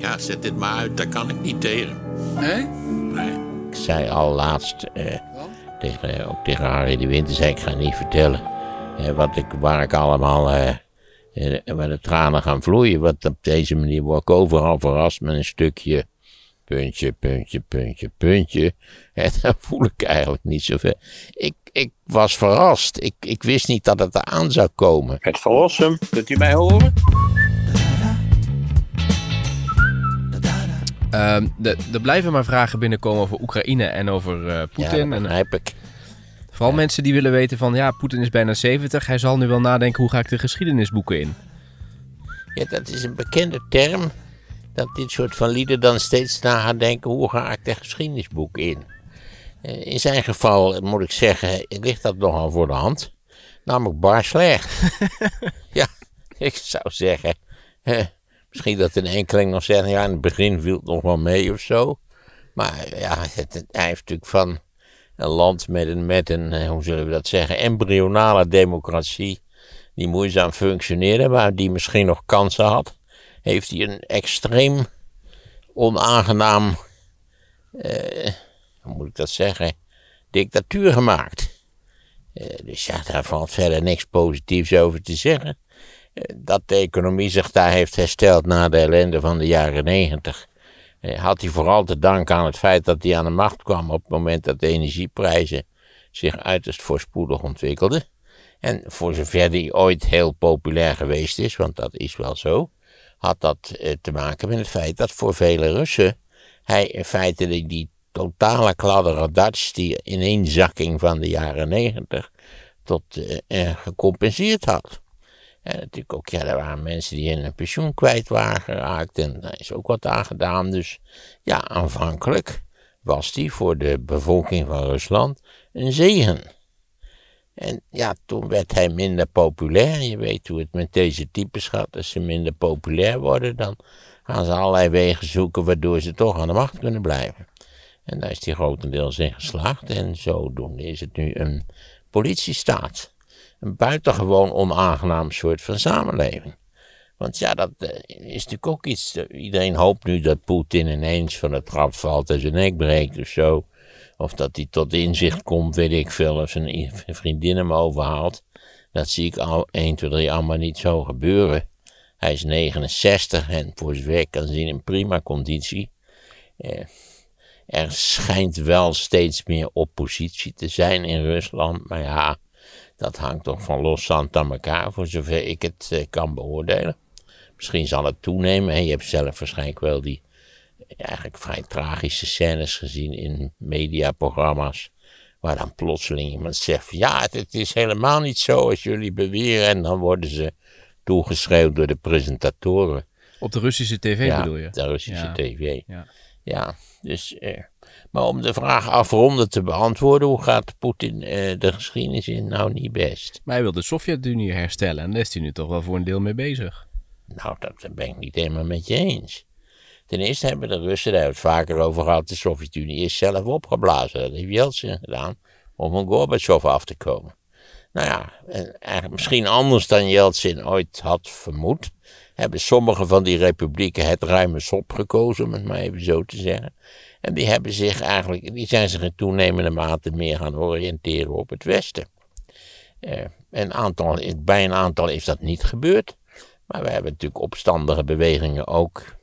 Ja, zet dit maar uit, daar kan ik niet tegen. Nee? Nee. Ik zei al laatst eh, tegen, ook tegen Harry de Winter, zei ik ga niet vertellen eh, wat ik, waar ik allemaal eh, eh, waar de tranen gaan vloeien. Want op deze manier word ik overal verrast met een stukje puntje, puntje, puntje, puntje. En dan voel ik eigenlijk niet zoveel. Ik, ik was verrast. Ik, ik wist niet dat het eraan zou komen. Het verlossen, kunt u mij horen? Ehm, de- er blijven maar vragen binnenkomen over Oekraïne en over eh, Ja, Poetin. dat en begrijp ik. vooral mensen die willen weten van, ja, Poetin is bijna 70. Hij zal nu wel nadenken, hoe ga ik de geschiedenisboeken in? Ja, dat is een bekende term. Dat dit soort van lieden dan steeds na gaan denken, hoe ga ik de geschiedenisboek in? Eh, In zijn geval, moet ik zeggen, ligt dat nogal voor de hand. Namelijk bar slecht. ja, ik zou zeggen, eh, misschien dat een enkeling nog zegt, ja, in het begin viel het nog wel mee of zo. Maar ja, het, hij heeft natuurlijk van een land met een, met een, eh, hoe zullen we dat zeggen, embryonale democratie die moeizaam functioneerde, maar die misschien nog kansen had, heeft hij een extreem onaangenaam, eh, hoe moet ik dat zeggen, dictatuur gemaakt. Eh, dus ja, daar valt verder niks positiefs over te zeggen. Dat de economie zich daar heeft hersteld na de ellende van de jaren negentig, eh, had hij vooral te danken aan het feit dat hij aan de macht kwam op het moment dat de energieprijzen zich uiterst voorspoedig ontwikkelden. En voor zover die ooit heel populair geweest is, want dat is wel zo, had dat eh, te maken met het feit dat voor vele Russen hij in feite die, totale kladderadatsch, die ineenzakking van de jaren negentig, tot eh, gecompenseerd had. En natuurlijk ook, ja, er waren mensen die hun pensioen kwijt waren geraakt en daar is ook wat aan gedaan. Dus ja, aanvankelijk was die voor de bevolking van Rusland een zegen. En ja, toen werd hij minder populair. Je weet hoe het met deze types gaat. Als ze minder populair worden, dan gaan ze allerlei wegen zoeken waardoor ze toch aan de macht kunnen blijven. En daar is hij grotendeels in geslaagd. En zodoende is het nu een politiestaat. Een buitengewoon onaangenaam soort van samenleving. Want ja, dat eh, is natuurlijk ook iets. eh, iedereen hoopt nu dat Poetin ineens van het trap valt en zijn nek breekt of zo. Of dat hij tot inzicht komt, weet ik veel, of zijn vriendin hem overhaalt. Dat zie ik al 1, 2, 3 allemaal niet zo gebeuren. Hij is 69 en voor zover ik kan zien in prima conditie. Eh, er schijnt wel steeds meer oppositie te zijn in Rusland, maar ja, dat hangt toch van los zand aan elkaar, voor zover ik het eh, kan beoordelen. Misschien zal het toenemen. Je hebt zelf waarschijnlijk wel die eigenlijk vrij tragische scènes gezien in mediaprogramma's. Waar dan plotseling iemand zegt: Ja, het, het is helemaal niet zo als jullie beweren. En dan worden ze toegeschreeuwd door de presentatoren. Op de Russische tv ja, bedoel je? de Russische Ja. tv. Ja. Ja, dus. Eh, maar om de vraag afronden te beantwoorden: hoe gaat Poetin eh, de geschiedenis in? Nou, niet best. Maar hij wil de Sovjet-Unie herstellen en daar is hij nu toch wel voor een deel mee bezig. Nou, dat ben ik niet helemaal met je eens. Ten eerste hebben de Russen, daar hebben we het vaker over gehad, de Sovjet-Unie is zelf opgeblazen. Dat heeft Yeltsin gedaan om van Gorbachev af te komen. Nou ja, en misschien anders dan Yeltsin ooit had vermoed, hebben sommige van die republieken het ruime sop gekozen, om het maar even zo te zeggen. En die hebben zich eigenlijk, die zijn zich in toenemende mate meer gaan oriënteren op het Westen. Eh, een aantal, bij een aantal is dat niet gebeurd. Maar we hebben natuurlijk opstandige bewegingen ook.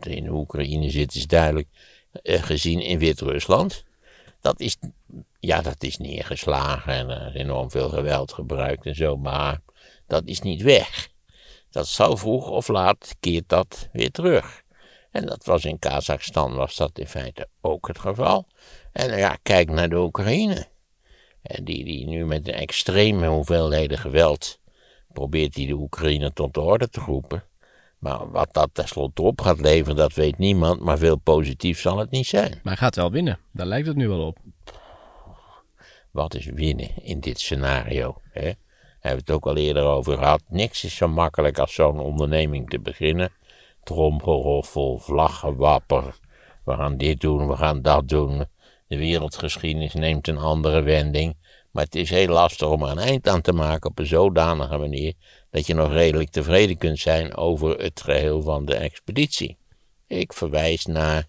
In de Oekraïne zit is duidelijk eh, gezien in Wit-Rusland. Dat is, ja, dat is neergeslagen en er is enorm veel geweld gebruikt en zo, maar dat is niet weg. Dat zal vroeg of laat keert dat weer terug. En dat was in Kazachstan was dat in feite ook het geval. En ja, kijk naar de Oekraïne. En die, die nu met een extreme hoeveelheden geweld probeert hij de Oekraïne tot de orde te roepen. Maar wat dat tenslotte op gaat leveren, dat weet niemand. Maar veel positief zal het niet zijn. Maar hij gaat wel winnen. Daar lijkt het nu wel op. Wat is winnen in dit scenario? Hè? Hebben we het ook al eerder over gehad. Niks is zo makkelijk als zo'n onderneming te beginnen. Tromgeroffel, vlaggenwapper. We gaan dit doen, we gaan dat doen. De wereldgeschiedenis neemt een andere wending. Maar het is heel lastig om er een eind aan te maken op een zodanige manier dat je nog redelijk tevreden kunt zijn over het geheel van de expeditie. Ik verwijs naar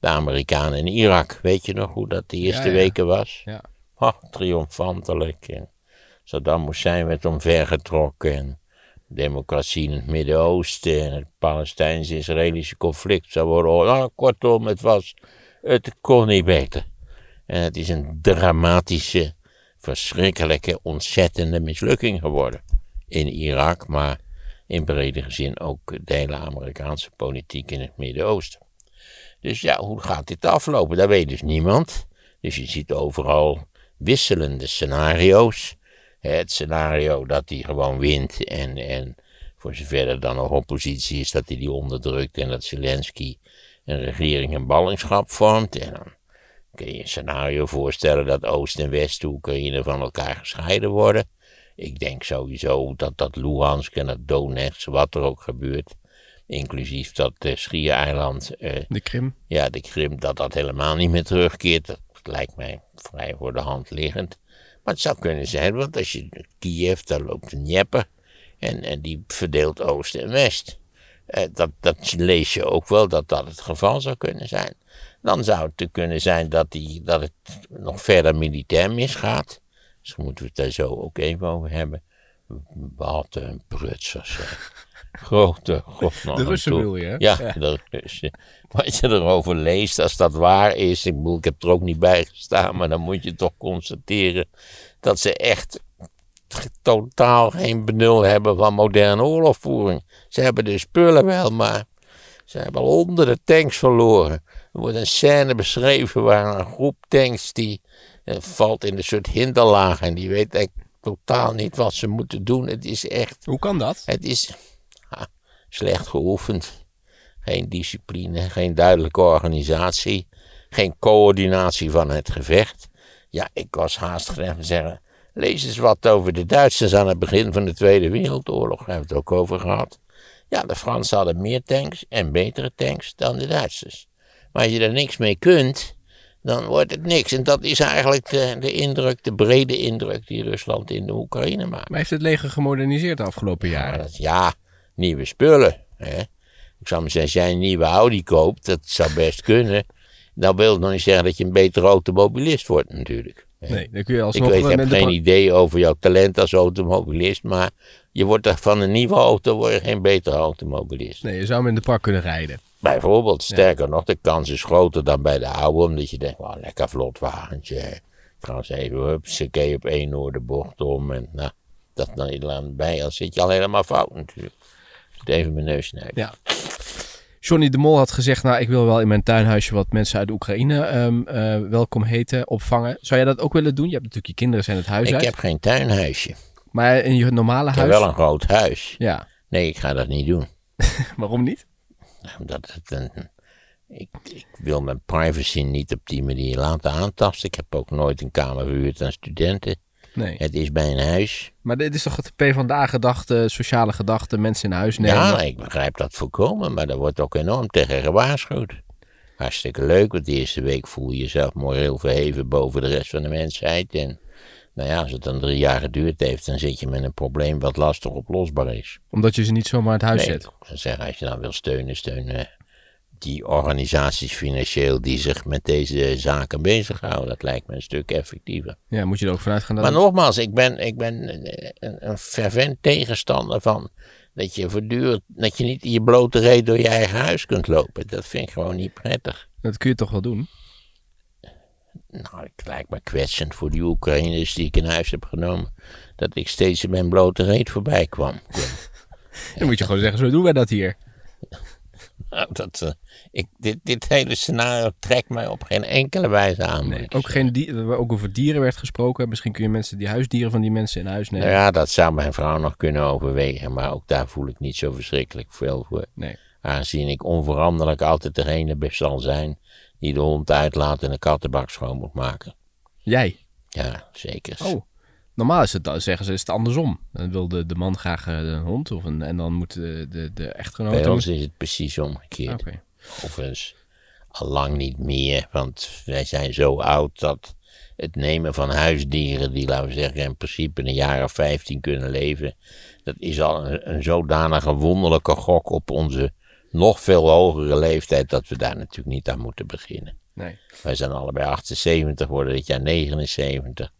de Amerikanen in Irak. Weet je nog hoe dat de eerste ja. weken was? Ja. Oh, triomfantelijk. Saddam Hussein werd omvergetrokken. En democratie in het Midden-Oosten. En het Palestijns-Israëlische conflict zou worden. Nou, kortom, het was. Het kon niet beter. En het is een dramatische, verschrikkelijke, ontzettende mislukking geworden. In Irak, maar in bredere zin ook de hele Amerikaanse politiek in het Midden-Oosten. Dus ja, hoe gaat dit aflopen? Dat weet dus niemand. Dus je ziet overal wisselende scenario's. Het scenario dat hij gewoon wint en, en voor zover er dan nog oppositie is, dat hij die onderdrukt en dat Zelensky een regering en ballingschap vormt. En dan kun je een scenario voorstellen dat Oost- en West-Oekraïne van elkaar gescheiden worden. Ik denk sowieso dat dat Luhansk en dat Donetsk, wat er ook gebeurt, inclusief dat uh, Schiereiland, eh, De Krim. ja, de Krim, dat dat helemaal niet meer terugkeert. Dat lijkt mij vrij voor de hand liggend. Maar het zou kunnen zijn, want als je Kiev, daar loopt een Dnieper. En, en die verdeelt Oost en West. Eh, dat, dat lees je ook wel, dat dat het geval zou kunnen zijn. Dan zou het kunnen zijn dat, die, dat het nog verder militair misgaat. Dus moeten we het daar zo ook even over hebben. Wat een prutsers. Grote god De Russen je, hè? Ja, de Russen. Wat je erover leest, als dat waar is. Ik bedoel, ik heb er ook niet bij gestaan, maar dan moet je toch constateren dat ze echt totaal geen benul hebben van moderne oorlogvoering. Ze hebben de spullen wel, maar ze hebben al honderden tanks verloren. Er wordt een scène beschreven waar een groep tanks die eh, valt in een soort hinderlaag en die weet eigenlijk totaal niet wat ze moeten doen. Het is echt Hoe kan dat? het is slecht geoefend. Geen discipline, geen duidelijke organisatie, geen coördinatie van het gevecht. Ja, ik was haast te zeggen. Lees eens wat over de Duitsers aan het begin van de Tweede Wereldoorlog. Daar hebben we het ook over gehad. Ja, de Fransen hadden meer tanks en betere tanks dan de Duitsers. Maar als je er niks mee kunt, dan wordt het niks. En dat is eigenlijk de, de indruk, de brede indruk die Rusland in de Oekraïne maakt. Maar heeft het leger gemoderniseerd de afgelopen jaren? dat, ja, nieuwe spullen. Hè? Ik zou maar zeggen, als jij een nieuwe Audi koopt, dat zou best kunnen. Dan wil nog niet zeggen dat je een betere automobilist wordt natuurlijk. Nee, dan kun je Ik alsnog weet, ik heb geen idee over jouw talent als automobilist, maar je wordt er van een nieuwe auto word je geen betere automobilist. Nee, je zou hem in de park kunnen rijden. Bijvoorbeeld, sterker nog, de kans is groter dan bij de oude, omdat je denkt, lekker vlot wagentje. Trouwens even, hupsakee op één oor de bocht om en nou, dat dan helemaal bij, dan zit je al helemaal fout natuurlijk. Moet even mijn neus snijden. Ja. Johnny de Mol had gezegd, nou, ik wil wel in mijn tuinhuisje wat mensen uit Oekraïne ehm, eh, welkom heten, opvangen. Zou jij dat ook willen doen? Je hebt natuurlijk je kinderen zijn het huis Ik uit. heb geen tuinhuisje. Maar in je normale Ik heb huis? wel een groot huis. Ja. Nee, ik ga dat niet doen. Waarom niet? Omdat het een, ik, ik wil mijn privacy niet op die manier laten aantasten. Ik heb ook nooit een kamer verhuurd aan studenten. Nee. Het is mijn huis. Maar dit is toch het PvdA-gedachte, sociale gedachte, mensen in huis nemen? Ja, ik begrijp dat volkomen, maar daar wordt ook enorm tegen gewaarschuwd. Hartstikke leuk, want de eerste week voel je jezelf moreel verheven boven de rest van de mensheid. En nou ja, als het dan drie jaar geduurd heeft, dan zit je met een probleem wat lastig oplosbaar is. Omdat je ze niet zomaar in het huis Nee, zet. ik zou zeggen, als je dan wil steunen, steun eh, die organisaties financieel die zich met deze zaken bezighouden. Dat lijkt me een stuk effectiever. Ja, moet je er ook vanuit gaan dat... Maar nogmaals, ik ben, ik ben een, een, een fervent tegenstander van dat je voortdurend, dat je niet in je blote reet door je eigen huis kunt lopen. Dat vind ik gewoon niet prettig. Dat kun je toch wel doen? Nou, het lijkt me kwetsend voor die Oekraïners die ik in huis heb genomen, dat ik steeds in mijn blote reet voorbij kwam. Dan moet je gewoon zeggen, zo doen wij dat hier. Nou, dat, eh, ik, dit, dit hele scenario trekt mij op geen enkele wijze aan. Nee, ook, geen die, ook over dieren werd gesproken. Misschien kun je mensen die huisdieren van die mensen in huis nemen. Nou ja, dat zou mijn vrouw nog kunnen overwegen, maar ook daar voel ik niet zo verschrikkelijk veel voor. Nee. Aangezien ik onveranderlijk altijd degene best zal zijn die de hond uitlaat en de kattenbak schoon moet maken. Jij? Ja, zeker. Oh. Normaal is het dan, zeggen ze, is het andersom. Dan wil de, de man graag eh, een hond of een, en dan moet de, de, de echtgenote... Bij ons is het precies omgekeerd. Oké. Overigens al lang niet meer, want wij zijn zo oud dat het nemen van huisdieren, die laten we zeggen in principe een jaar of 15 kunnen leven, dat is al een, een zodanige wonderlijke gok op onze nog veel hogere leeftijd dat we daar natuurlijk niet aan moeten beginnen. Nee. Wij zijn allebei 78, worden dit jaar 79.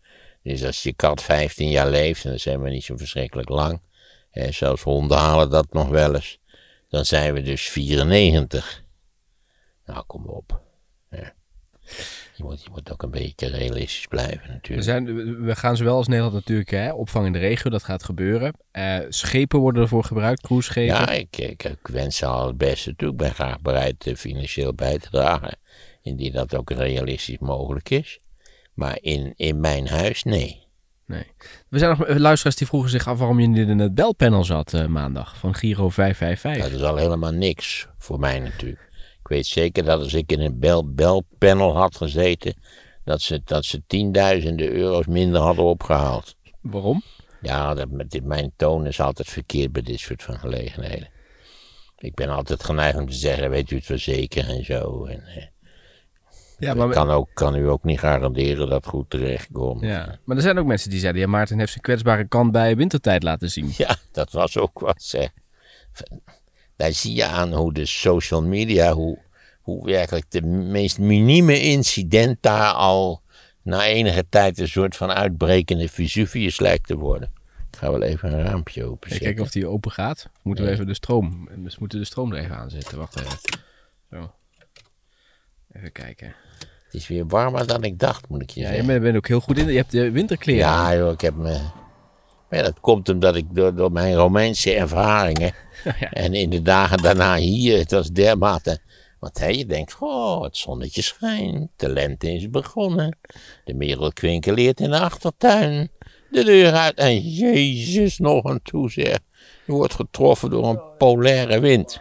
Dus als je kat 15 jaar leeft, en dat zijn we niet zo verschrikkelijk lang, hè, zelfs honden halen dat nog wel eens, dan zijn we dus 94. Nou, kom op. Ja. Je, moet, je moet ook een beetje realistisch blijven We, natuurlijk. zijn, we gaan zowel als Nederland natuurlijk hè, opvang in de regio, dat gaat gebeuren. Eh, schepen worden ervoor gebruikt, cruiseschepen. Ja, ik, ik, ik wens ze al het beste toe. Ik ben graag bereid eh, financieel bij te dragen. Indien dat ook realistisch mogelijk is. Maar in, in mijn huis, nee. Nee. We zijn nog luisteraars die vroegen zich af waarom je niet in het belpanel zat eh, maandag van Giro 555. Dat is al helemaal niks voor mij natuurlijk. Ik weet zeker dat als ik in een bel, belpanel had gezeten, dat ze, dat ze tienduizenden euro's minder hadden opgehaald. Waarom? Ja, dat, met dit, mijn toon is altijd verkeerd bij dit soort van gelegenheden. Ik ben altijd geneigd om te zeggen, weet u het wel zeker en zo. En, Ja, ik kan, ook, kan u ook niet garanderen dat het goed terecht komt. ja. maar er zijn ook mensen die zeiden, ja, Maarten heeft zijn kwetsbare kant bij wintertijd laten zien. Ja, dat was ook wat zeg. Daar zie je aan hoe de social media, hoe, hoe werkelijk de meest minieme incident daar al na enige tijd een soort van uitbrekende Vesuvius lijkt te worden. Ik ga wel even een raampje Ik openzetten. kijk of die open gaat. Moeten we even de stroom, we moeten de stroom er even aanzetten. Wacht even. Zo. Even kijken. Het is weer warmer dan ik dacht, moet ik je Ja, je zeggen. bent, ook heel goed in. Je hebt de winterkleren. aan. Ja, joh, ik heb me. Maar ja, dat komt omdat ik door, door mijn Romeinse ervaringen. Ja. En in de dagen daarna hier, het was dermate. Want hè, je denkt, oh, het zonnetje schijnt, de lente is begonnen. De merel kwinkeleert in de achtertuin. De deur uit en Jezus nog een toezeg. Je wordt getroffen door een polaire wind.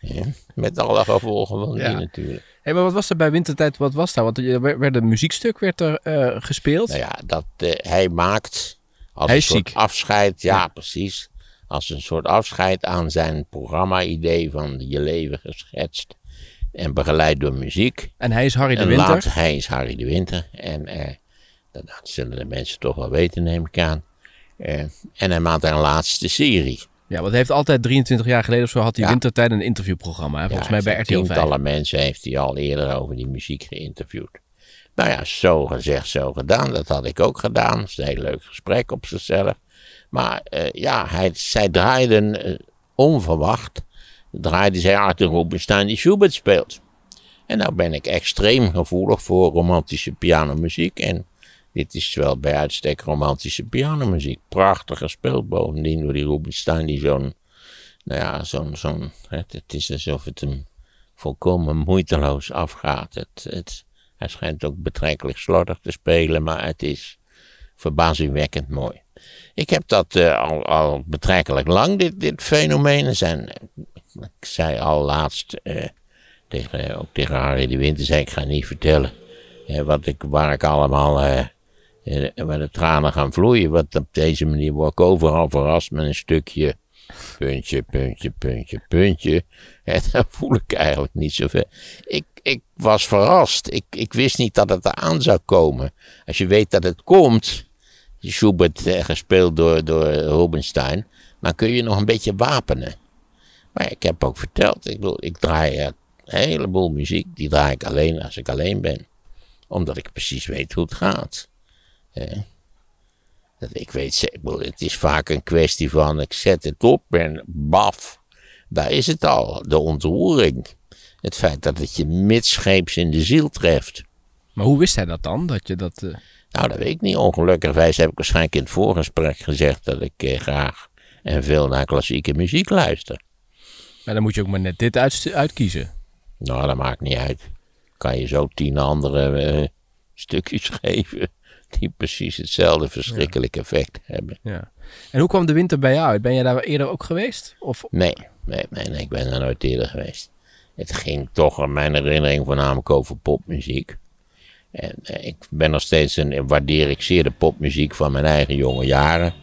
Ja, met alle gevolgen van die Ja. natuurlijk. Hé, maar wat was er bij wintertijd? Wat was daar? Want er werd een muziekstuk werd er eh, gespeeld. Nou ja, dat eh, hij maakt als Hij een soort ziek. afscheid, ja, precies. Als een soort afscheid aan zijn programma-idee van je leven geschetst en begeleid door muziek. En hij is Harry de en Winter. laat, hij is Harry de Winter. En eh, dat, zullen de mensen toch wel weten, neem ik aan. En hij maakt een laatste serie. Ja, want hij heeft altijd 23 jaar geleden of zo had hij Ja. wintertijd een interviewprogramma. Hè? Volgens mij bij RTL heeft 5. Tientallen mensen heeft hij al eerder over die muziek geïnterviewd. Nou ja, zo gezegd, zo gedaan. Dat had ik ook gedaan. Dat is een heel leuk gesprek op zichzelf. Maar eh, ja, hij, zij draaiden eh, onverwacht. Draaiden zij Arthur Rubinstein die Schubert speelt. En nou ben ik extreem gevoelig voor romantische pianomuziek. En dit is wel bij uitstek romantische pianomuziek. Prachtig gespeeld bovendien door die Rubinstein die zo'n nou ja, zo'n, zo'n, het, het is alsof het hem volkomen moeiteloos afgaat. Het, het, hij schijnt ook betrekkelijk slordig te spelen, maar het is verbazingwekkend mooi. Ik heb dat eh, al, al betrekkelijk lang, dit, dit fenomeen. Zijn, ik zei al laatst eh, tegen, ook tegen Harry de Winter, zei ik ga niet vertellen wat ik, waar ik allemaal, eh, waar de tranen gaan vloeien. Want op deze manier word ik overal verrast met een stukje puntje, puntje, puntje, puntje. En dan voel ik eigenlijk niet zoveel. Ik, ik was verrast. Ik, ik wist niet dat het eraan zou komen. Als je weet dat het komt, Schubert eh, gespeeld door, door dan kun je nog een beetje wapenen. Maar ik heb ook verteld, ik, bedoel, ik draai een heleboel muziek, die draai ik alleen als ik alleen ben. Omdat ik precies weet hoe het gaat. Eh, dat ik weet, het is vaak een kwestie van ik zet het op en baf. Daar is het al, de ontroering. Het feit dat het je midscheeps in de ziel treft. Maar hoe wist hij dat dan? Dat je dat... eh, Nou, dat weet ik niet. Ongelukkigerwijs heb ik waarschijnlijk in het voorgesprek gezegd dat ik eh, graag en veel naar klassieke muziek luister. Maar dan moet je ook maar net dit uit, uitkiezen. Nou, dat maakt niet uit. Kan je zo tien andere eh, stukjes geven die precies hetzelfde verschrikkelijk effect hebben. Ja. En hoe kwam de winter bij jou uit? Ben jij daar eerder ook geweest? Of, Nee, nee, nee, nee, ik ben daar nooit eerder geweest. Het ging toch in mijn herinnering voornamelijk over popmuziek. En eh, ik ben nog steeds een, waardeer ik zeer de popmuziek van mijn eigen jonge jaren.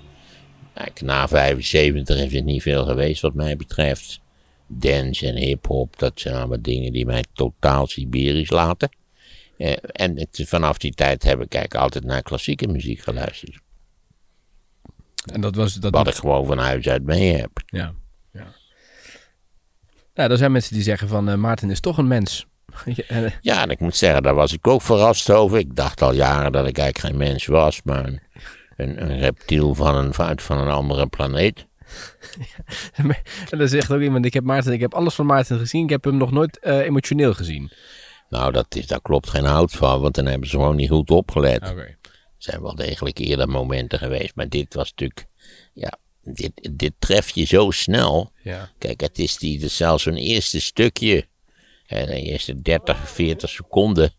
Kijk, na 75 is het niet veel geweest wat mij betreft. Dance en hip-hop, dat zijn allemaal dingen die mij totaal Siberisch laten. Eh, en het, vanaf die tijd heb ik eigenlijk altijd naar klassieke muziek geluisterd. en dat was... Dat Wat ik gewoon van huis uit mee heb. Ja. ja. Nou, er zijn mensen die zeggen van eh, Maarten is toch een mens. En, eh, Ja, en ik moet zeggen, daar was ik ook verrast over. Ik dacht al jaren dat ik eigenlijk geen mens was, maar een, een, reptiel van een, uit van een andere planeet. en dan zegt ook iemand, ik heb Maarten, ik heb alles van Maarten gezien. Ik heb hem nog nooit emotioneel gezien. Nou, dat is, daar klopt geen hout van, want dan hebben ze gewoon niet goed opgelet. Oké. Er zijn wel degelijk eerder momenten geweest, maar dit was natuurlijk, ja, dit, dit tref je zo snel. Ja. Kijk, het is die, dus zelfs zo'n eerste stukje, hè, de eerste 30, 40 seconden,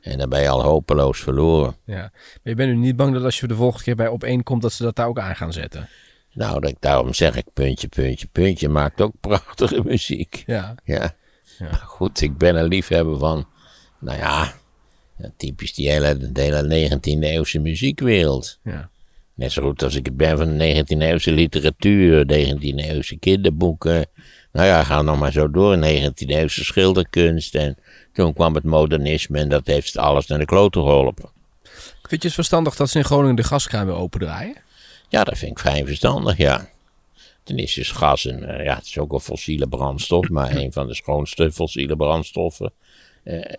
en dan ben je al hopeloos verloren. ja. Maar je bent nu niet bang dat als je de volgende keer bij op één komt, dat ze dat daar ook aan gaan zetten. Nou, dat, daarom zeg ik puntje, puntje, puntje, maakt ook prachtige muziek. Ja. Ja. Ja. Maar goed, ik ben een liefhebber van, nou ja, ja, typisch die hele, de hele 19e eeuwse muziekwereld. Ja. Net zo goed als ik het ben van de 19e eeuwse literatuur, 19e eeuwse kinderboeken. Nou ja, ga nog maar zo door. 19e eeuwse schilderkunst. En toen kwam het modernisme en dat heeft alles naar de klote geholpen. Vind je het verstandig dat ze in Groningen de gaskraan weer opendraaien? Ja, dat vind ik vrij verstandig, ja. Ten eerste is gas een, eh, ja, het is ook een fossiele brandstof, maar een van de schoonste fossiele brandstoffen. Eh,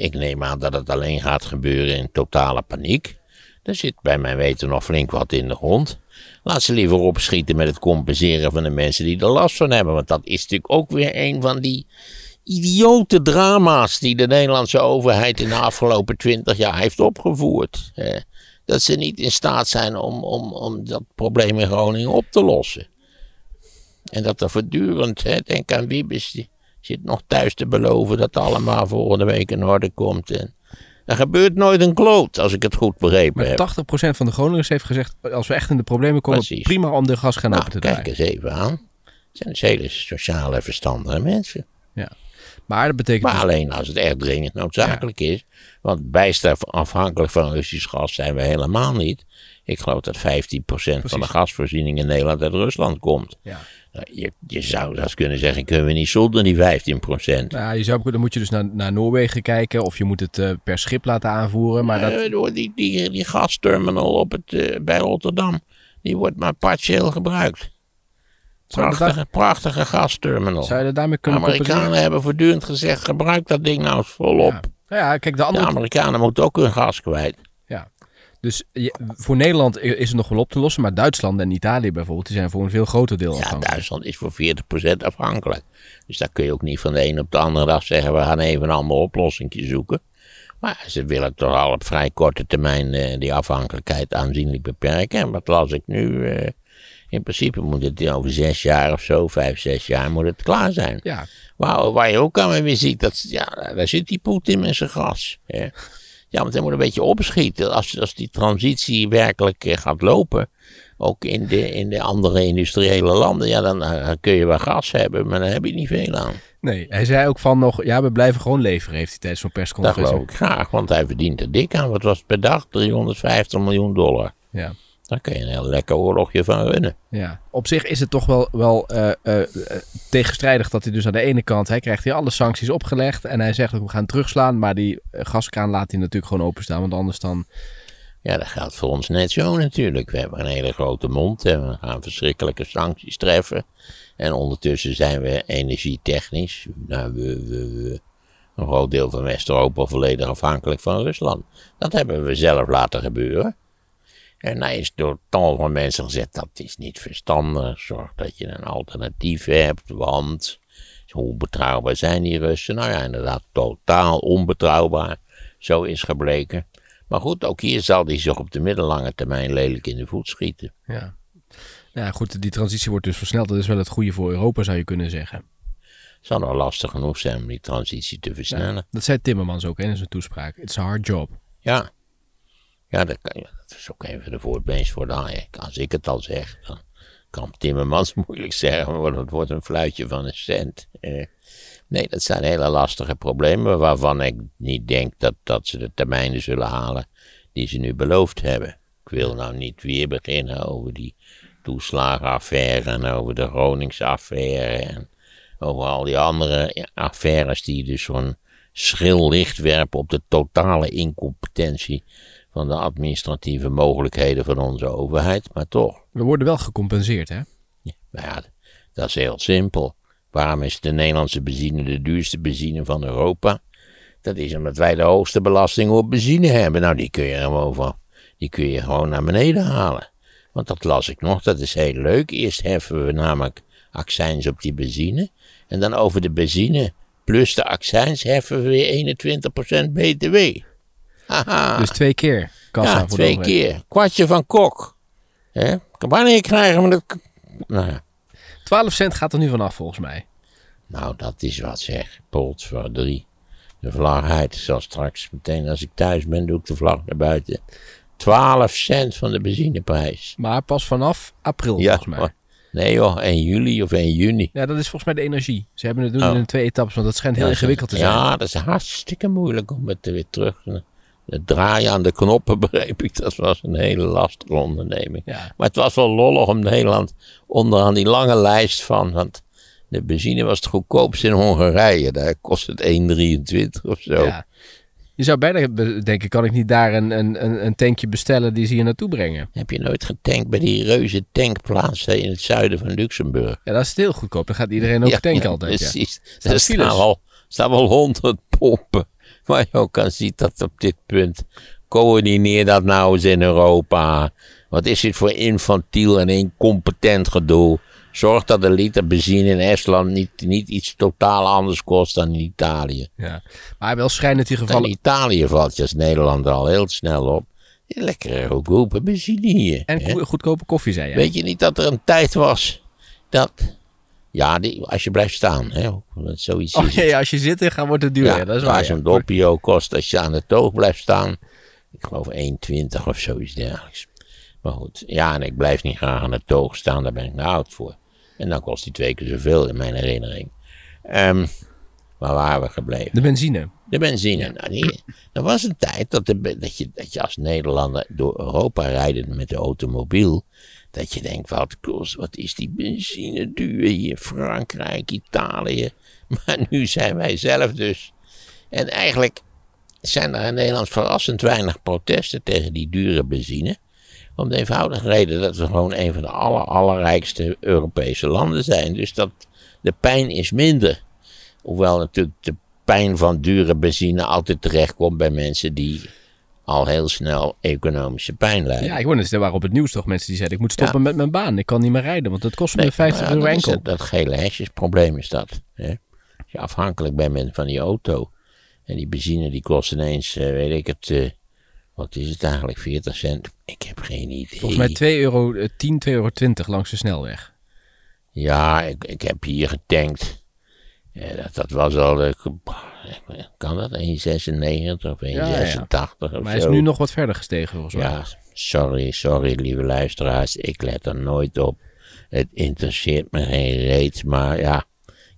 ik neem aan dat het alleen gaat gebeuren in totale paniek. Er zit bij mijn weten nog flink wat in de grond. Laat ze liever opschieten met het compenseren van de mensen die er last van hebben. Want dat is natuurlijk ook weer een van die idiote drama's die de Nederlandse overheid in de afgelopen twintig jaar heeft opgevoerd. Dat ze niet in staat zijn om, om, om dat probleem in Groningen op te lossen. En dat er voortdurend, denk aan Wiebes, die zit nog thuis te beloven dat allemaal volgende week in orde komt. En er gebeurt nooit een kloot, als ik het goed begrepen heb. Maar 80% van de Groningers heeft gezegd, als we echt in de problemen komen, Precies. prima om de gaskraan Nou, te kijk draaien. eens even aan. Het zijn dus hele sociale, verstandige mensen. Maar dat betekent Maar dus- alleen als het echt dringend noodzakelijk is. Want bijster afhankelijk van Russisch gas zijn we helemaal niet. Ik geloof dat 15% van de gasvoorziening in Nederland uit Rusland komt. ja. Nou, je, je zou zelfs kunnen zeggen, kunnen we niet zonder die 15%? Nou, je zou, dan moet je dus naar, naar Noorwegen kijken of je moet het eh, per schip laten aanvoeren. Maar dat, Eh, die, die, die gasterminal op het, eh, bij Rotterdam, die wordt maar partieel gebruikt. Prachtige, prachtige gasterminal. zou je dat daarmee De kunnen Amerikanen compenseren? hebben voortdurend gezegd, gebruik dat ding nou eens volop. Ja. Nou ja, kijk, de De. Amerikanen moeten ook hun gas kwijt. Ja. Dus je- voor Nederland is het nog wel op te lossen, maar Duitsland en Italië bijvoorbeeld, die zijn voor een veel groter deel Ja, afhankelijk. Duitsland is voor 40% afhankelijk. Dus daar kun je ook niet van de een op de andere dag zeggen, we gaan even een ander oplossing zoeken. Maar ze willen toch al op vrij korte termijn eh, die afhankelijkheid aanzienlijk beperken. En wat las ik nu? eh, in principe moet het over zes jaar of zo, vijf, zes jaar, moet het klaar zijn. Ja, Waar, waar je ook aan weer ziet, dat, ja, daar zit die Poetin met zijn gas. Hè. Ja, want hij moet een beetje opschieten. Als, als die transitie werkelijk eh, gaat lopen, ook in de, in de andere industriële landen, ja, dan, eh, dan kun je wel gas hebben, maar dan heb je niet veel aan. nee. Hij zei ook van nog, ja, we blijven gewoon leveren, heeft hij tijdens zo'n Dat persconferentie. geloof ik graag, want hij verdient er dik aan. Wat was het per dag? 350 miljoen dollar. Ja. Daar kun je een heel lekker oorlogje van runnen. Ja, op zich is het toch wel, wel eh, eh, tegenstrijdig dat hij dus aan de ene kant, hij krijgt hier alle sancties opgelegd en hij zegt ook we gaan terugslaan, maar die eh, gaskraan laat hij natuurlijk gewoon openstaan, want anders dan, Ja, dat geldt voor ons net zo natuurlijk. We hebben een hele grote mond en we gaan verschrikkelijke sancties treffen. En ondertussen zijn we energietechnisch, nou, we, we, we, een groot deel van West-Europa volledig afhankelijk van Rusland. Dat hebben we zelf laten gebeuren. En daar is door tal van mensen gezegd, dat is niet verstandig. Zorg dat je een alternatief hebt, want hoe betrouwbaar zijn die Russen? Nou ja, inderdaad, totaal onbetrouwbaar. Zo is gebleken. Maar goed, ook hier zal die zich op de middellange termijn lelijk in de voet schieten. ja. Ja, goed, die transitie wordt dus versneld. Dat is wel het goede voor Europa, zou je kunnen zeggen. Het zal nog lastig genoeg zijn om die transitie te versnellen. Dat zei Timmermans ook hè, in zijn toespraak. It's a hard job. Ja, ja, dat, is ook even de voorbeeld voor de. Als ik het al zeg, dan kan Timmermans moeilijk zeggen, want het wordt een fluitje van een cent. Eh, nee, dat zijn hele lastige problemen waarvan ik niet denk dat, dat ze de termijnen zullen halen die ze nu beloofd hebben. Ik wil nou niet weer beginnen over die toeslagenaffaire en over de Groningsaffaire en over al die andere affaires die dus zo'n schril licht werpen op de totale incompetentie van de administratieve mogelijkheden van onze overheid. Maar toch, We worden wel gecompenseerd, hè? nou ja, dat is heel simpel. Waarom is de Nederlandse benzine de duurste benzine van Europa? Dat is omdat wij de hoogste belasting op benzine hebben. Nou, die kun je gewoon, van, die kun je gewoon naar beneden halen. Want dat las ik nog, dat is heel leuk. Eerst heffen we namelijk accijns op die benzine. En dan over de benzine plus de accijns heffen we weer 21% BTW. Dus twee keer kassa ja, voor de twee keer. Kwartje van kok. Hè? Wanneer krijgen we dat? Nou ja. 12 cent gaat er nu vanaf volgens mij. Nou, dat is wat zeg. Polt voor drie. De vlag uit. Zal straks meteen als ik thuis ben, doe ik de vlag naar buiten. 12 cent van de benzineprijs. Maar pas vanaf april Ja, volgens mij. nee joh, 1 juli of 1 juni. Ja, dat is volgens mij de energie. Ze hebben het doen Oh. in twee etappes, want dat schijnt heel Ja, ingewikkeld te zijn. Ja, dat is hartstikke moeilijk om het weer terug te... Het draaien aan de knoppen begreep ik, dat was een hele lastige onderneming. Ja. Maar het was wel lollig om Nederland onderaan die lange lijst van... Want de benzine was het goedkoopst in Hongarije. Daar kost het 1,23 of zo. Ja. Je zou bijna denken, kan ik niet daar een, een, een tankje bestellen die ze hier naartoe brengen? Heb je nooit getankt bij die reuze tankplaats hè, in het zuiden van Luxemburg? Ja, dat is heel goedkoop. Dan gaat iedereen ook tanken altijd. Ja. Precies. Er staan wel, staan wel honderd pompen. Waar je ook kan zien dat op dit punt. Coördineer dat nou eens in Europa. Wat is dit voor infantiel en incompetent gedoe? Zorg dat de liter benzine in Estland niet, niet iets totaal anders kost dan in Italië. Ja. Maar wel schrijnend in In gevallen. Italië valt je als Nederland al heel snel op. Lekkere goedkope benzine hier. En hè? goedkope koffie, zei je. Weet je niet dat er een tijd was dat. Ja, die, als je blijft staan, hè? Zoiets Oh ja, ja, als je zit, dan wordt het duur. Ja, dat is waar. ja. een doppio kost als je aan de toog blijft staan. Ik geloof 1,20 of zoiets dergelijks. Maar goed, ja, en ik blijf niet graag aan de toog staan, daar ben ik nou oud voor. En dan kost die twee keer zoveel in mijn herinnering. Ehm waar waren we gebleven? De benzine. De benzine. Nou, die, er was een tijd dat, de, dat, je, dat je als Nederlander door Europa rijden met de automobiel. Dat je denkt, wat kost, wat is die benzine duur hier? Frankrijk, Italië. Maar nu zijn wij zelf dus. En eigenlijk zijn er in Nederland verrassend weinig protesten tegen die dure benzine. Om de eenvoudige reden dat we gewoon een van de aller, allerrijkste Europese landen zijn. Dus dat de pijn is minder. Hoewel natuurlijk de pijn van dure benzine altijd terechtkomt bij mensen die al heel snel economische pijn lijden. Ja, ik word eens, er waren op het nieuws toch mensen die zeiden, ik moet stoppen met mijn baan. Ik kan niet meer rijden, want het kost me Nee, 50 nou ja, euro dat enkel. het, dat gele hesjesprobleem is dat. Hè? Als je afhankelijk bent van die auto. En die benzine die kost ineens, eh, weet ik het, eh, wat is het eigenlijk, 40 cent? Ik heb geen idee. Volgens mij 2 euro, eh, 10, 2,20 euro 20 langs de snelweg. Ja, ik, ik heb hier getankt. Ja, dat, dat was al, eh, kan dat, 1,96 of 1,86 ja. of Maar hij is zo. nu nog wat verder gestegen volgens mij. Ja, sorry, sorry lieve luisteraars. Ik let er nooit op. Het interesseert me geen reet, maar ja,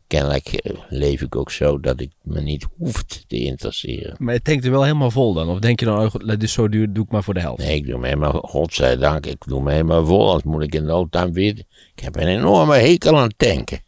kennelijk eh, leef ik ook zo dat ik me niet hoeft te interesseren. Maar je tankt er wel helemaal vol dan? Of denk je dan, oh, dit is zo duur, doe ik maar voor de helft? Nee, ik doe me helemaal, godzijdank, ik doe me helemaal vol, anders moet ik in no time weer. Ik heb een enorme hekel aan tanken.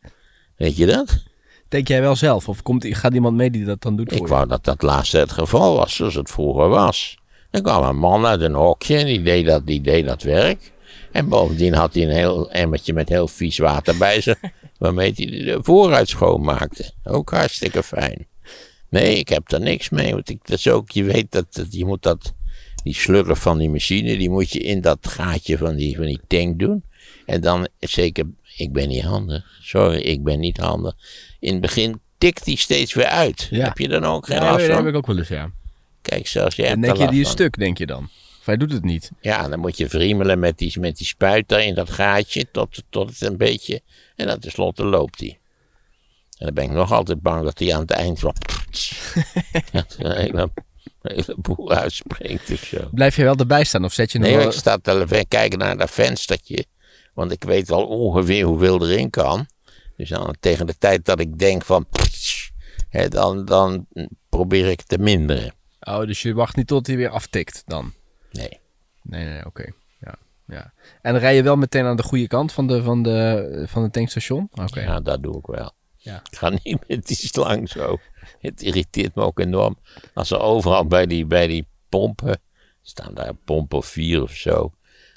Weet je dat? Denk jij wel zelf? Of komt, gaat iemand mee die dat dan doet voor Ik je? wou dat dat laatste het geval was, zoals het vroeger was. Er kwam een man uit een hokje en die deed dat, die deed dat werk. En bovendien had hij een heel emmertje met heel vies water bij zich, waarmee hij de vooruit schoonmaakte. Ook hartstikke fijn. Nee, ik heb daar niks mee, want ik, dat is ook, je weet dat, dat je moet dat, die slurf van die machine, die moet je in dat gaatje van die, van die tank doen. En dan, zeker, ik ben niet handig. Sorry, ik ben niet handig. In het begin tikt die steeds weer uit. Ja. Heb je dan ook geen Ja, dat heb ik ook wel eens, ja. Kijk, zelfs jij En hebt denk je, die is van. stuk, denk je dan? Of hij doet het niet? Ja, dan moet je vriemelen met die, met die spuiter in dat gaatje tot, tot het een beetje... En dan tenslotte loopt hij. En dan ben ik nog altijd bang dat hij aan het eind van... dat een hele, hele boel uitspringt of zo. Blijf je wel erbij staan of zet je nog Nee, wel... ik sta te kijken naar dat venstertje. Want ik weet wel ongeveer hoeveel erin kan. Dus dan, tegen de tijd dat ik denk van... Hè, dan, dan probeer ik te minderen. Oh, dus je wacht niet tot hij weer aftikt dan? Nee. Nee, nee, oké. Ja, ja. En dan rij je wel meteen aan de goede kant van de, van de, van het tankstation? Oké. Ja, dat doe ik wel. Ja. Ik ga niet met die slang zo. Het irriteert me ook enorm. Als er overal bij die, bij die pompen, staan daar pompen of vier of zo.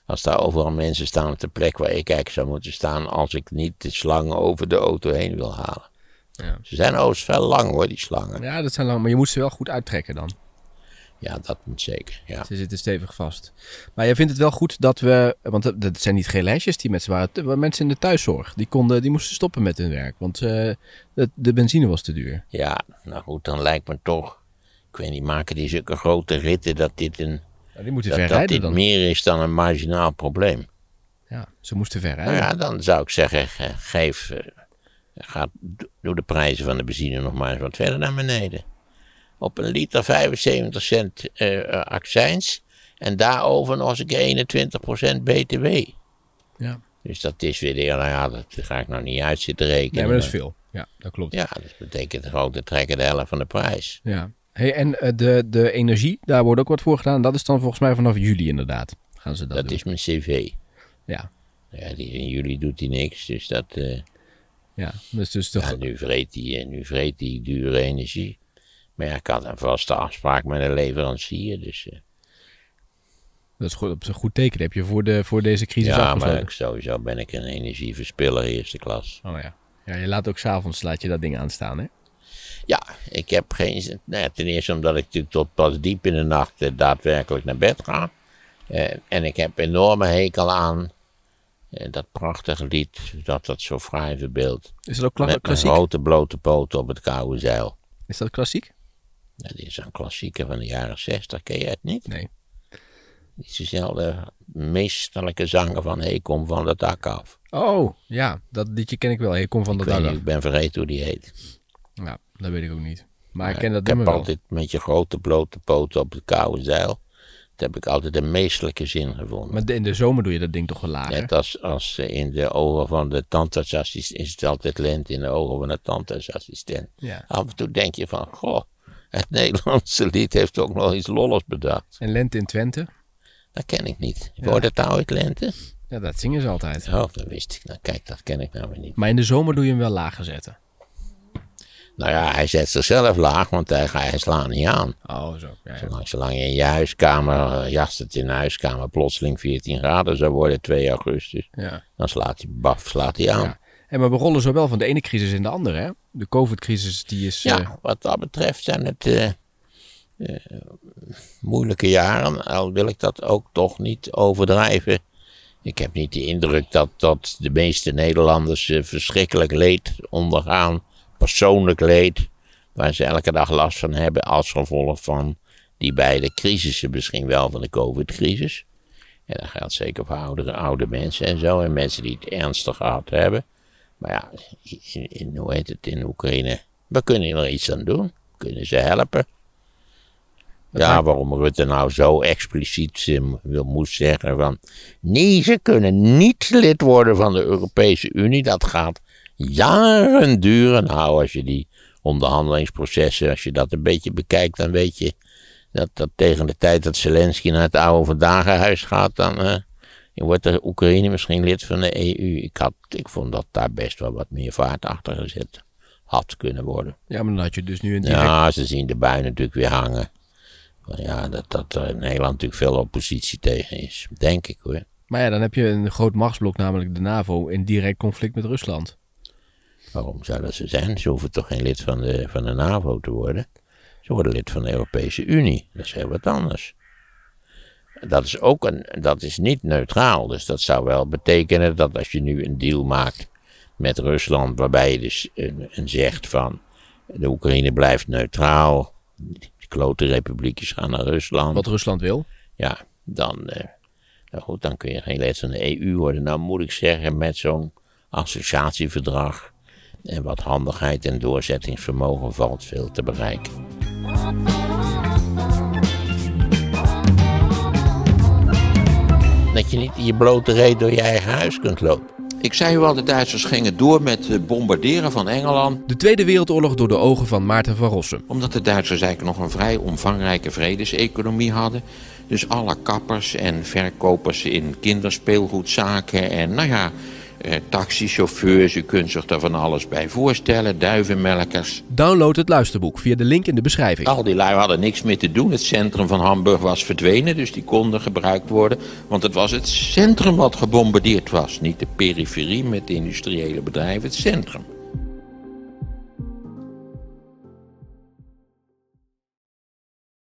Als daar overal mensen staan op de plek waar ik eigenlijk zou moeten staan. als ik niet de slangen over de auto heen wil halen. Ja. Ze zijn overigens wel lang hoor, die slangen. Ja, dat zijn lang, maar je moet ze wel goed uittrekken dan. Ja, dat moet zeker. Ja. Ze zitten stevig vast. Maar jij vindt het wel goed dat we, want dat- zijn niet geen lijstjes die mensen waren mensen in de thuiszorg. Die, konden, die moesten stoppen met hun werk, want eh, de, de benzine was te duur. ja, nou goed, dan lijkt me toch. Ik weet niet, maken die zulke grote ritten dat dit, een, Ja, die moeten dat, dat dit dan. meer is dan een marginaal probleem. Ja, ze moesten ver Nou ja, dan zou ik zeggen, ge- geef, eh, ga, doe de prijzen van de benzine nog maar eens wat verder naar beneden. Op een liter 75 cent eh, accijns en daarover nog eens een keer 21% btw. Ja. Dus dat is weer, de- nou ja, dat ga ik nou niet uit zitten rekenen. Nee, maar dat is veel. Ja, dat klopt. Ja, dat betekent de grote trekken de helft van de prijs. Ja. Hey, en eh, de, de energie, daar wordt ook wat voor gedaan. Dat is dan volgens mij vanaf juli inderdaad. Gaan ze dat, Dat, doen. is mijn cv. Ja, Ja, die, in juli doet hij niks, dus dat... eh, ja. Dus, dus toch... Ja, nu vreet hij, nu vreet hij dure energie. Maar ja, ik had een vaste afspraak met een leverancier. Dus eh, Dat is goed, op een goed teken. Heb je voor, de, voor deze crisis ja, maar ik, sowieso ben ik een energieverspiller eerste klas. Oh ja. Ja, je laat ook s'avonds laat je dat ding aanstaan, hè? Ja, ik heb geen. Nou ja, ten eerste omdat ik natuurlijk tot pas diep in de nacht eh, daadwerkelijk naar bed ga. Eh, en ik heb enorme hekel aan eh, dat prachtige lied dat dat zo fraai verbeeldt. Is dat ook kla- Met klassiek? grote blote poten op het koude zeil. Is dat klassiek? Dit is een klassieker van de jaren 60, ken je het niet? Nee. Die is dezelfde meesterlijke zanger van Hey, kom van het dak af. Oh, ja. Dat liedje ken ik wel. Je komt van de Ik, niet, af. ik ben vergeten hoe die heet. Ja, dat weet ik ook niet. Maar ik ken ik dat heb nummer wel. altijd met je grote blote poten op het koude zeil. Dat heb ik altijd een meestelijke zin gevonden. Maar de- in de zomer doe je dat ding toch wel lager? Net als, als eh, in de ogen van de tandartsassistent is het altijd lente in de ogen van de tandartsassistent. Ja. Af en toe denk je van, goh, het Nederlandse lied heeft ook nog iets lolligs bedacht. En Lente in Twente? Dat ken ik niet. Wordt het nou uit lente? Ja, dat zingen ze altijd. Oh, dat wist ik. Nou kijk, dat ken ik nou weer niet. Maar in de zomer doe je hem wel lager zetten. Nou ja, hij zet zichzelf laag, want hij, hij slaat niet aan. Oh, zo. Ja, ja. Zolang, zolang je in je huiskamer, eh, jast het in de huiskamer, plotseling 14 graden zou worden 2 augustus, ja. dan slaat hij, baf, slaat hij aan. En maar we rollen zo wel van de ene crisis in de andere, hè? De COVID-crisis, die is... Ja, eh, wat dat betreft zijn het eh, moeilijke jaren, al wil ik dat ook toch niet overdrijven. Ik heb niet de indruk dat, dat de meeste Nederlanders verschrikkelijk leed ondergaan, persoonlijk leed, waar ze elke dag last van hebben als gevolg van die beide crisissen, misschien wel van de COVID-crisis. En dat geldt zeker voor oudere, oude mensen en zo, en mensen die het ernstig gehad hebben. Maar ja, in, in, hoe heet het in Oekraïne? We kunnen er iets aan doen. We kunnen ze helpen. Ja, waarom Rutte nou zo expliciet wil, moest zeggen van... Nee, ze kunnen niet lid worden van de Europese Unie. Dat gaat jaren duren. Nou, als je die onderhandelingsprocessen, als je dat een beetje bekijkt... dan weet je dat, dat tegen de tijd dat Zelensky naar het oude Verdagenhuis gaat... dan eh, wordt de Oekraïne misschien lid van de EU. Ik, had, ik vond dat daar best wel wat meer vaart achter gezet had kunnen worden. ja, maar dan had je dus nu een direct... Ja, ze zien de bui natuurlijk weer hangen. Maar ja, dat, dat er in Nederland natuurlijk veel oppositie tegen is. Denk ik hoor. Maar ja, dan heb je een groot machtsblok, namelijk de NAVO, in direct conflict met Rusland. Waarom zou dat zo zijn? Ze hoeven toch geen lid van de, van de NAVO te worden? Ze worden lid van de Europese Unie. Dat is heel wat anders. Dat is ook een, dat is niet neutraal. Dus dat zou wel betekenen dat als je nu een deal maakt met Rusland, waarbij je dus een, een zegt van de Oekraïne blijft neutraal, de klote republiekjes gaan naar Rusland. Wat Rusland wil. Ja, dan, eh, nou goed, dan kun je geen lid van de EU worden. Nou moet ik zeggen, met zo'n associatieverdrag en wat handigheid en doorzettingsvermogen valt veel te bereiken. Dat je niet in je blote reet door je eigen huis kunt lopen. Ik zei u al, de Duitsers gingen door met het bombarderen van Engeland. De Tweede Wereldoorlog door de ogen van Maarten van Rossum. Omdat de Duitsers eigenlijk nog een vrij omvangrijke vredeseconomie hadden. Dus alle kappers en verkopers in kinderspeelgoedzaken en nou ja, eh, taxichauffeurs, u kunt zich daar van alles bij voorstellen, duivenmelkers. Download het luisterboek via de link in de beschrijving. Al die lui hadden niks meer te doen. Het centrum van Hamburg was verdwenen, dus die konden gebruikt worden. Want het was het centrum wat gebombardeerd was, niet de periferie met de industriële bedrijven, het centrum.